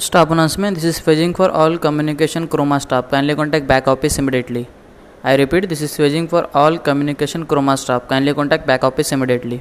Stop announcement This is phasing for all communication Croma stop. Kindly contact back office immediately. I repeat, this is phasing for all communication Croma stop. Kindly contact back office immediately.